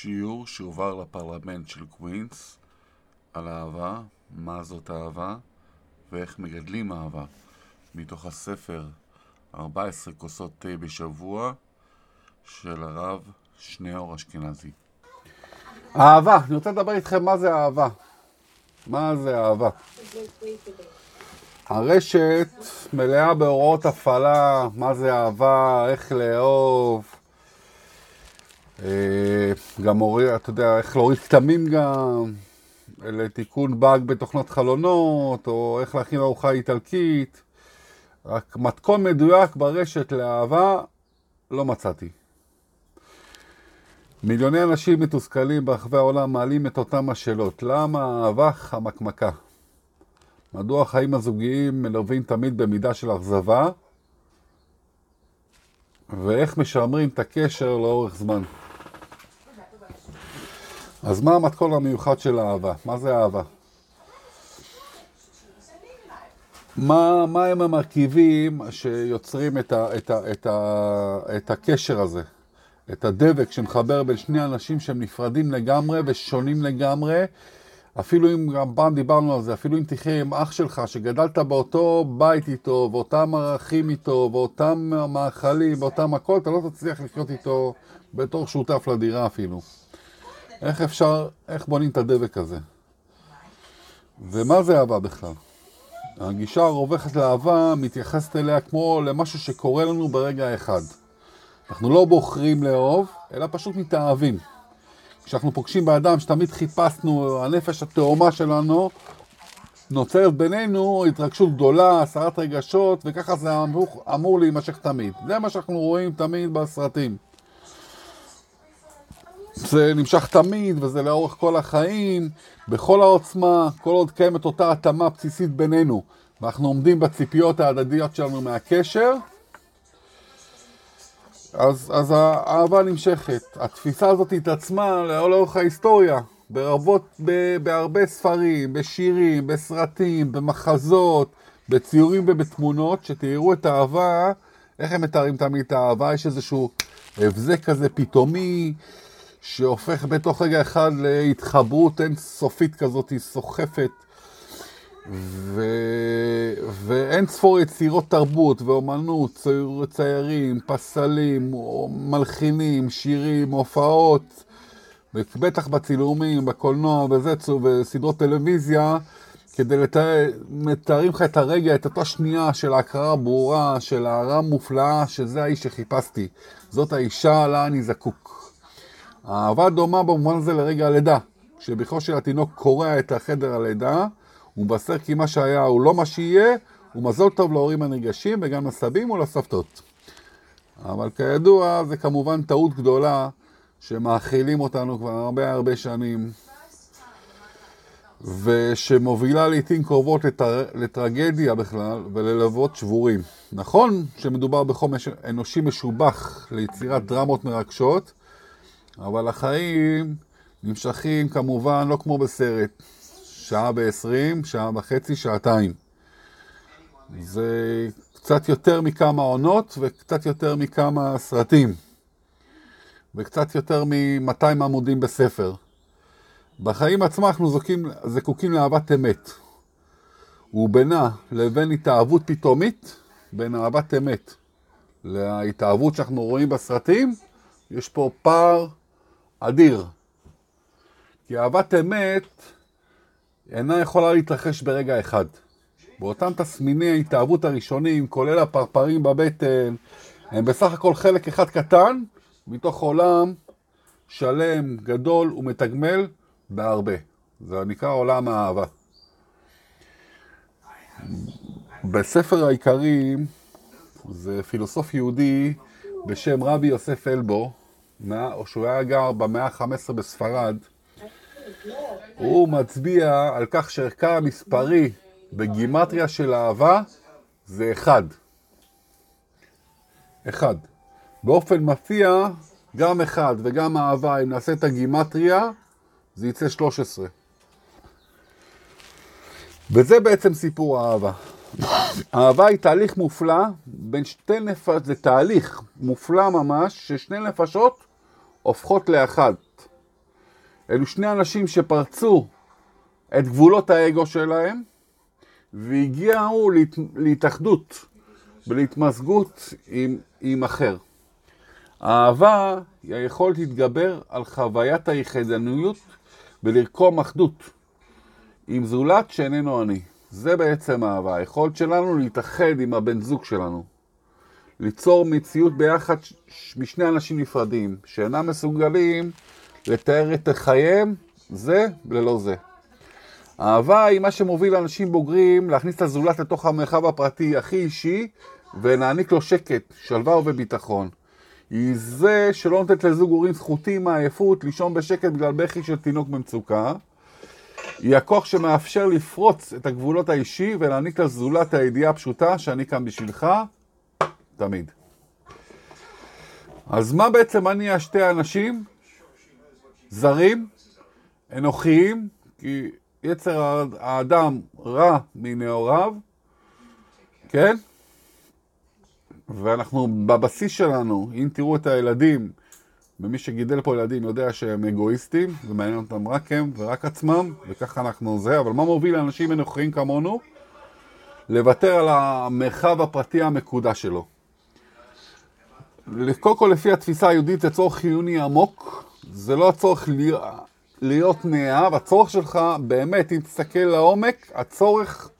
שיעור שהועבר לפרלמנט של קווינס על אהבה, מה זאת אהבה ואיך מגדלים אהבה, מתוך הספר 14 כוסות תה בשבוע של הרב שניאור אשכנזי. אהבה, אני רוצה לדבר איתכם מה זה אהבה. מה זה אהבה? הרשת מלאה בהוראות הפעלה, מה זה אהבה, איך לאהוב. אה, גם הוריד, אתה יודע, איך להוריד כתמים גם, לתיקון באג בתוכנת חלונות, או איך להכין ארוחה איטלקית. רק מתכון מדויק ברשת לאהבה לא מצאתי. מיליוני אנשים מתוסכלים ברחבי העולם מעלים את אותם השאלות. למה אהבה חמקמקה? מדוע החיים הזוגיים מלווים תמיד במידה של אכזבה? ואיך משמרים את הקשר לאורך זמן? אז מה המתכון המיוחד של אהבה? מה זה אהבה? מה, מה הם המרכיבים שיוצרים את, ה, את, ה, את, ה, את הקשר הזה? את הדבק שמחבר בין שני אנשים שהם נפרדים לגמרי ושונים לגמרי. אפילו אם, גם פעם דיברנו על זה, אפילו אם תחיה עם אח שלך שגדלת באותו בית איתו, ואותם ערכים איתו, ואותם מאכלים, ואותם הכל, אתה לא תצליח לחיות איתו בתור שותף לדירה אפילו. איך אפשר, איך בונים את הדבק הזה? ומה זה אהבה בכלל? הגישה הרווחת לאהבה מתייחסת אליה כמו למשהו שקורה לנו ברגע אחד. אנחנו לא בוחרים לאהוב, אלא פשוט מתאהבים. כשאנחנו פוגשים באדם שתמיד חיפשנו, הנפש התאומה שלנו, נוצרת בינינו התרגשות גדולה, הסרת רגשות, וככה זה אמור, אמור להימשך תמיד. זה מה שאנחנו רואים תמיד בסרטים. זה נמשך תמיד, וזה לאורך כל החיים, בכל העוצמה, כל עוד קיימת אותה התאמה בסיסית בינינו, ואנחנו עומדים בציפיות ההדדיות שלנו מהקשר, אז, אז האהבה נמשכת. התפיסה הזאת התעצמה לאורך ההיסטוריה, ברבות, ב, בהרבה ספרים, בשירים, בסרטים, במחזות, בציורים ובתמונות, שתראו את האהבה, איך הם מתארים תמיד את האהבה, יש איזשהו הבזק כזה פתאומי, שהופך בתוך רגע אחד להתחברות אינסופית כזאת, סוחפת. ו... ואין ספור יצירות תרבות ואומנות, צייר, ציירים, פסלים, מלחינים, שירים, הופעות, ובטח בצילומים, בקולנוע וזה, וסדרות טלוויזיה, כדי לתאר, מתארים לך את הרגע, את אותה שנייה של ההכרה הברורה, של הערה מופלאה, שזה האיש שחיפשתי. זאת האישה לה אני זקוק. האהבה דומה במובן הזה לרגע הלידה, שבכלל של התינוק קורע את החדר הלידה, הוא מבשר כי מה שהיה הוא לא מה שיהיה, הוא מזל טוב להורים הנרגשים וגם לסבים ולסבתות. אבל כידוע, זה כמובן טעות גדולה שמאכילים אותנו כבר הרבה הרבה שנים, ושמובילה לעיתים קרובות לטר... לטרגדיה בכלל וללבות שבורים. נכון שמדובר בחומש אנושי משובח ליצירת דרמות מרגשות, אבל החיים נמשכים כמובן לא כמו בסרט. שעה ועשרים, שעה וחצי, שעתיים. זה קצת יותר מכמה עונות וקצת יותר מכמה סרטים. וקצת יותר מ-200 עמודים בספר. בחיים עצמם אנחנו זוקים, זקוקים לאהבת אמת. ובינה לבין התאהבות פתאומית, בין אהבת אמת להתאהבות שאנחנו רואים בסרטים, יש פה פער אדיר. כי אהבת אמת אינה יכולה להתרחש ברגע אחד. באותם תסמיני ההתאהבות הראשונים, כולל הפרפרים בבטן, הם בסך הכל חלק אחד קטן מתוך עולם שלם, גדול ומתגמל בהרבה. זה נקרא עולם האהבה. בספר העיקרים זה פילוסוף יהודי בשם רבי יוסף אלבו, שהוא היה גר במאה ה-15 בספרד, הוא מצביע על כך שערכה המספרי בגימטריה של אהבה זה אחד. אחד. באופן מפתיע, גם אחד וגם אהבה, אם נעשה את הגימטריה, זה יצא 13. וזה בעצם סיפור האהבה. אהבה היא תהליך מופלא בין שתי נפשות, זה תהליך מופלא ממש, ששני נפשות הופכות לאחד. אלו שני אנשים שפרצו את גבולות האגו שלהם, והגיעו להת... להתאחדות ולהתמזגות עם, עם אחר. האהבה היא היכולת להתגבר על חוויית היחידניות ולרקום אחדות עם זולת שאיננו אני. זה בעצם אהבה, היכולת שלנו להתאחד עם הבן זוג שלנו. ליצור מציאות ביחד משני אנשים נפרדים, שאינם מסוגלים לתאר את חייהם זה ללא זה. אהבה היא מה שמוביל אנשים בוגרים להכניס את הזולת לתוך המרחב הפרטי הכי אישי ולהעניק לו שקט, שלווה וביטחון. היא זה שלא נותנת לזוג הורים זכותים מעייפות לישון בשקט בגלל בכי של תינוק במצוקה. היא הכוח שמאפשר לפרוץ את הגבולות האישי ולהעניק לזולת הידיעה הפשוטה שאני כאן בשבילך, תמיד. אז מה בעצם מניע שתי אנשים? זרים, אנוכיים, כי יצר האדם רע מנעוריו, כן? ואנחנו בבסיס שלנו, אם תראו את הילדים, ומי שגידל פה ילדים יודע שהם אגואיסטים, ומעניין אותם רק הם ורק עצמם, וככה אנחנו זה, אבל מה מוביל לאנשים אנוכיים כמונו? לוותר על המרחב הפרטי המקודש שלו. קודם כל, לפי התפיסה היהודית, זה צורך חיוני עמוק, זה לא הצורך להיות נאהב, הצורך שלך, באמת, אם תסתכל לעומק, הצורך,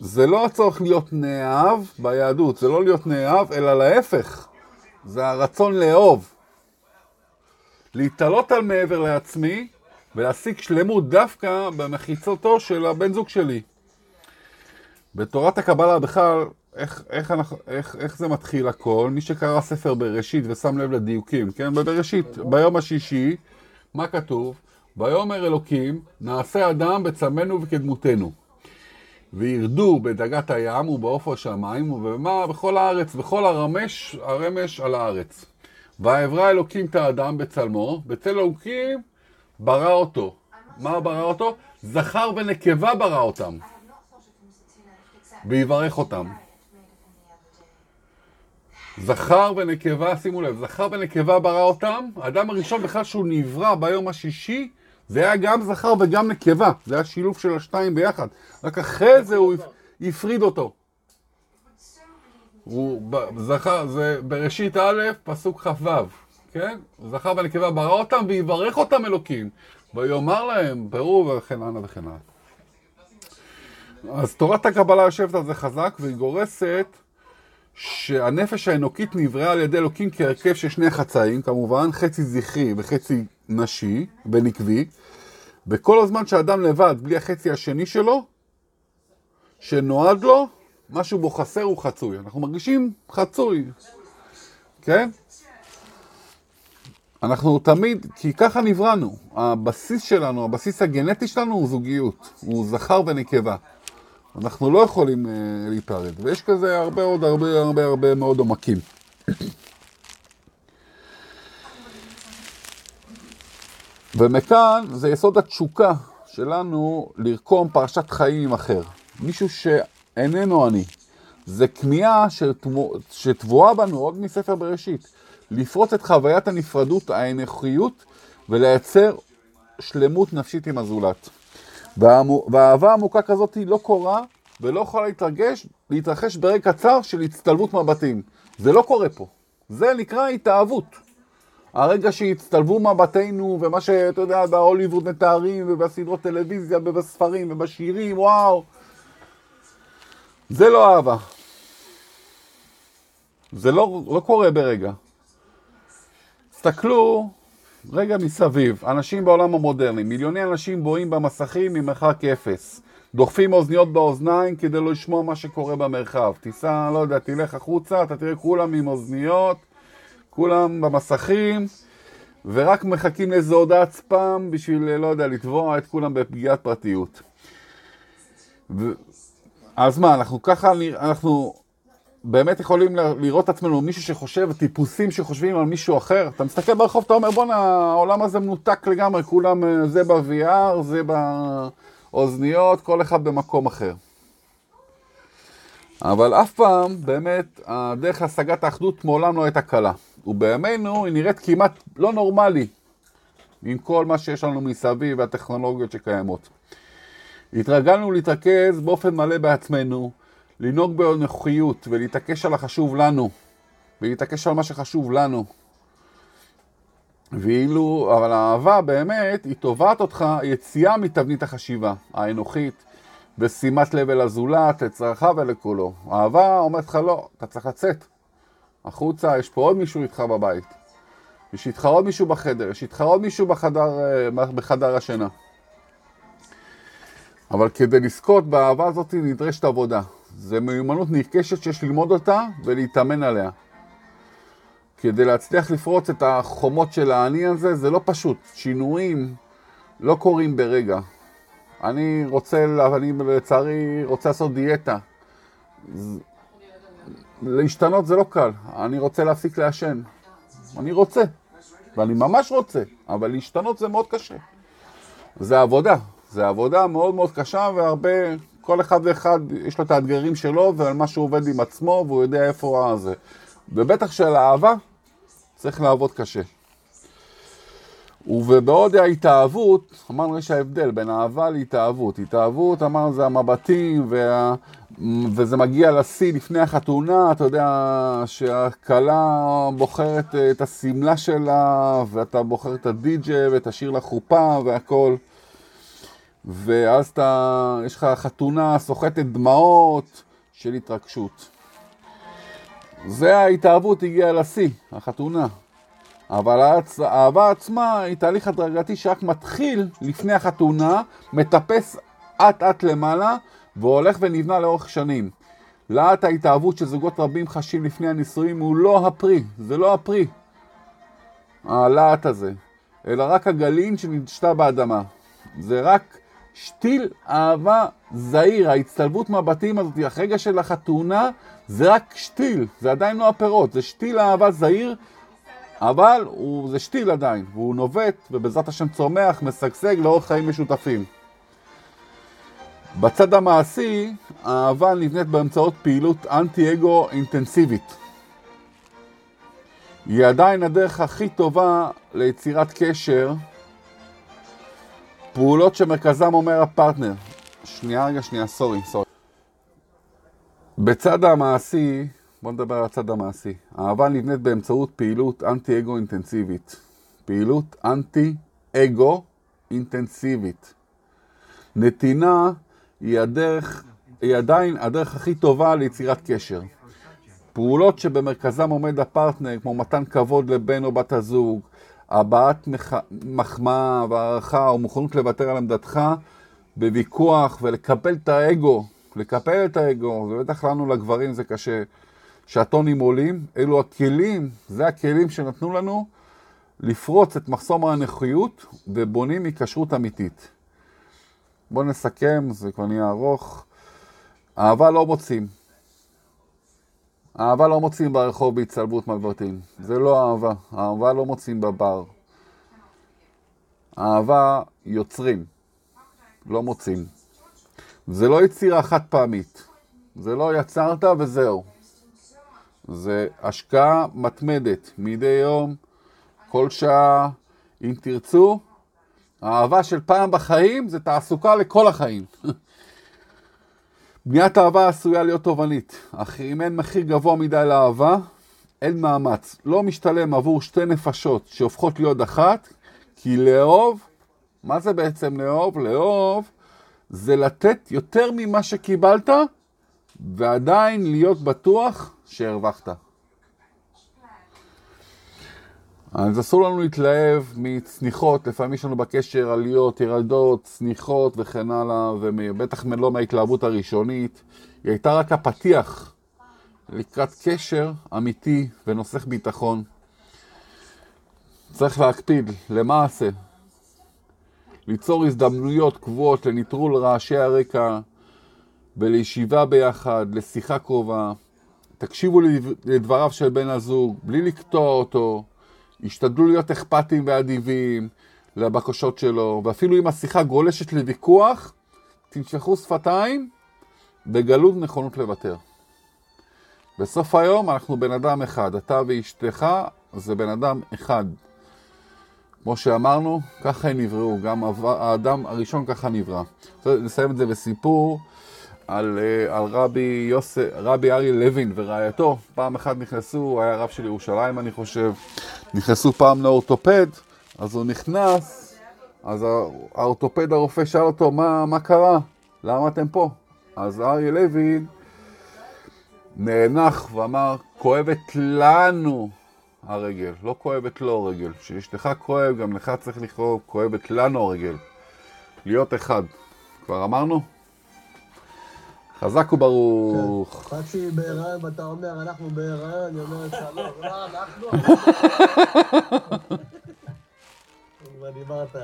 זה לא הצורך להיות נאהב ביהדות, זה לא להיות נאהב, אלא להפך, זה הרצון לאהוב. להתעלות על מעבר לעצמי ולהשיג שלמות דווקא במחיצותו של הבן זוג שלי. בתורת הקבלה בכלל, איך, איך, איך, איך, איך זה מתחיל הכל? מי שקרא ספר בראשית ושם לב לדיוקים, כן? בבראשית, ביום השישי, מה כתוב? ויאמר אלוקים, נעשה אדם בצלמנו וכדמותנו. וירדו בדגת הים ובעוף השמיים ובמה בכל הארץ, בכל הרמש, הרמש על הארץ. ויברא אלוקים את האדם בצלמו, בצל אלוקים ברא אותו. מה ברא אותו? זכר ונקבה ברא אותם. ויברך אותם. זכר ונקבה, שימו לב, זכר ונקבה ברא אותם, האדם הראשון בכלל שהוא נברא ביום השישי, זה היה גם זכר וגם נקבה, זה היה שילוב של השתיים ביחד, רק אחרי זה הוא הפריד אותו. הוא זכר, זה בראשית א', פסוק כ"ו, כן? זכר ונקבה ברא אותם ויברך אותם אלוקים, ויאמר להם, ברור וכן הלאה וכן הלאה. אז תורת הקבלה יושבת על זה חזק והיא גורסת שהנפש האנוקית נבראה על ידי אלוקים כהרכב של שני חצאים, כמובן, חצי זכרי וחצי נשי ונקבי, וכל הזמן שאדם לבד, בלי החצי השני שלו, שנועד לו, משהו בו חסר הוא חצוי. אנחנו מרגישים חצוי, כן? אנחנו תמיד, כי ככה נבראנו. הבסיס שלנו, הבסיס הגנטי שלנו הוא זוגיות, הוא זכר ונקבה. אנחנו לא יכולים uh, להיפרד, ויש כזה הרבה עוד הרבה הרבה הרבה מאוד עומקים. ומכאן זה יסוד התשוקה שלנו לרקום פרשת חיים עם אחר. מישהו שאיננו אני. זה כמיהה שטבועה בנו עוד מספר בראשית. לפרוץ את חוויית הנפרדות, האנוכיות, ולייצר שלמות נפשית עם הזולת. והאהבה עמוקה כזאת היא לא קורה ולא יכולה להתרגש, להתרחש ברגע קצר של הצטלבות מבטים. זה לא קורה פה. זה נקרא התאהבות. הרגע שהצטלבו מבטינו, ומה שאתה יודע, בהוליווד מתארים, ובסדרות טלוויזיה, ובספרים, ובשירים, וואו. זה לא אהבה. זה לא, לא קורה ברגע. תסתכלו רגע מסביב, אנשים בעולם המודרני, מיליוני אנשים בואים במסכים ממרחק אפס. דוחפים אוזניות באוזניים כדי לא לשמוע מה שקורה במרחב. תיסע, לא יודע, תלך החוצה, אתה תראה כולם עם אוזניות, כולם במסכים, ורק מחכים לאיזו הודעת ספאם בשביל, לא יודע, לתבוע את כולם בפגיעת פרטיות. ו... אז מה, אנחנו ככה, אנחנו באמת יכולים לראות את עצמנו מישהו שחושב, טיפוסים שחושבים על מישהו אחר. אתה מסתכל ברחוב, אתה אומר, בואנה, העולם הזה מנותק לגמרי, כולם, אה, זה ב-VR, זה באוזניות, כל אחד במקום אחר. אבל אף פעם, באמת, הדרך להשגת האחדות מעולם לא הייתה קלה. ובימינו היא נראית כמעט לא נורמלי. עם כל מה שיש לנו מסביב והטכנולוגיות שקיימות. התרגלנו להתרכז באופן מלא בעצמנו, לנהוג בנוחיות ולהתעקש על החשוב לנו, ולהתעקש על מה שחשוב לנו. ואילו, אבל האהבה באמת, היא תובעת אותך יציאה מתבנית החשיבה האנוכית, בשימת לב אל הזולת, לצרכיו ולכולו. אהבה אומרת לך לא, אתה צריך לצאת. החוצה, יש פה עוד מישהו איתך בבית. יש איתך עוד מישהו בחדר, יש איתך עוד מישהו בחדר, אה, בחדר השינה. אבל כדי לזכות באהבה הזאת נדרשת עבודה. זו מיומנות נרכשת שיש ללמוד אותה ולהתאמן עליה. כדי להצליח לפרוץ את החומות של האני הזה, זה לא פשוט. שינויים לא קורים ברגע. אני רוצה, אני לצערי רוצה לעשות דיאטה. להשתנות זה לא קל. אני רוצה להפסיק לעשן. אני רוצה, ואני ממש רוצה, אבל להשתנות זה מאוד קשה. זה עבודה. זה עבודה מאוד מאוד קשה והרבה, כל אחד ואחד יש לו את האתגרים שלו ועל מה שהוא עובד עם עצמו והוא יודע איפה זה. ובטח של אהבה צריך לעבוד קשה. ובעוד ההתאהבות, אמרנו יש ההבדל בין אהבה להתאהבות. התאהבות, אמרנו זה המבטים וה... וזה מגיע לשיא לפני החתונה, אתה יודע שהכלה בוחרת את השמלה שלה ואתה בוחר את הדי-ג'יי ואת השיר לחופה והכל. ואז אתה, יש לך חתונה סוחטת דמעות של התרגשות. זה ההתאהבות הגיעה לשיא, החתונה. אבל האהבה עצמה היא תהליך הדרגתי שרק מתחיל לפני החתונה, מטפס אט אט למעלה והולך ונבנה לאורך שנים. להט ההתאהבות שזוגות רבים חשים לפני הנישואים הוא לא הפרי, זה לא הפרי, הלהט הזה, אלא רק הגלין שנשתה באדמה. זה רק שתיל אהבה זהיר, ההצטלבות מבטים הזאת, הרגע של החתונה, זה רק שתיל, זה עדיין לא הפירות, זה שתיל אהבה זהיר, אבל הוא, זה שתיל עדיין, והוא נובט, ובעזרת השם צומח, משגשג לאורך חיים משותפים. בצד המעשי, האהבה נבנית באמצעות פעילות אנטי-אגו אינטנסיבית. היא עדיין הדרך הכי טובה ליצירת קשר פעולות שמרכזם אומר הפרטנר. שנייה, רגע, שנייה, סורי, סורי. בצד המעשי, בוא נדבר על הצד המעשי. אהבה נבנית באמצעות פעילות אנטי-אגו אינטנסיבית. פעילות אנטי-אגו אינטנסיבית. נתינה היא הדרך, היא עדיין הדרך הכי טובה ליצירת קשר. פעולות שבמרכזם עומד הפרטנר, כמו מתן כבוד לבן או בת הזוג, הבעת מח... מחמאה והערכה או מוכנות לוותר על עמדתך בוויכוח ולקבל את האגו, לקפל את האגו, ובטח לנו לגברים זה קשה, שהטונים עולים, אלו הכלים, זה הכלים שנתנו לנו לפרוץ את מחסום הנוחיות ובונים היקשרות אמיתית. בואו נסכם, זה כבר נהיה ארוך. אהבה לא מוצאים. אהבה לא מוצאים ברחוב בהצטלבות מלברטין. זה לא אהבה. אהבה לא מוצאים בבר. אהבה יוצרים. לא מוצאים. זה לא יצירה חד פעמית. זה לא יצרת וזהו. זה השקעה מתמדת, מדי יום, כל שעה, אם תרצו. האהבה של פעם בחיים זה תעסוקה לכל החיים. בניית אהבה עשויה להיות תובענית, אך אם אין מחיר גבוה מדי לאהבה, אין מאמץ. לא משתלם עבור שתי נפשות שהופכות להיות אחת, כי לאהוב, מה זה בעצם לאהוב? לאהוב זה לתת יותר ממה שקיבלת, ועדיין להיות בטוח שהרווחת. אז אסור לנו להתלהב מצניחות, לפעמים יש לנו בקשר עליות, ירדות, צניחות וכן הלאה, ובטח לא מההתלהבות הראשונית. היא הייתה רק הפתיח לקראת קשר אמיתי ונוסך ביטחון. צריך להקפיד, למעשה, ליצור הזדמנויות קבועות לניטרול רעשי הרקע ולישיבה ביחד, לשיחה קרובה. תקשיבו לדבריו של בן הזוג, בלי לקטוע אותו. השתדלו להיות אכפתיים ואדיבים לבקשות שלו, ואפילו אם השיחה גולשת לוויכוח, תנשכו שפתיים בגלות נכונות לוותר. בסוף היום אנחנו בן אדם אחד, אתה ואשתך זה בן אדם אחד. כמו שאמרנו, ככה הם נבראו, גם האדם הראשון ככה נברא. נסיים את זה בסיפור על, אה, על רבי, יוסף, רבי אריה לוין ורעייתו. פעם אחת נכנסו, היה רב של ירושלים אני חושב, נכנסו פעם לאורתופד, אז הוא נכנס, אז האורתופד הרופא שאל אותו, מה, מה קרה? למה אתם פה? אז אריה לוין נאנח ואמר, כואבת לנו הרגל, לא כואבת לו הרגל. כשאשתך כואב, גם לך צריך לכאוב, כואבת לנו הרגל. להיות אחד. כבר אמרנו? חזק וברוך. כן. שהיא בהיריון ואתה אומר, אנחנו בהיריון, אני אומר לך, לא, לא, אנחנו... כבר דיברת.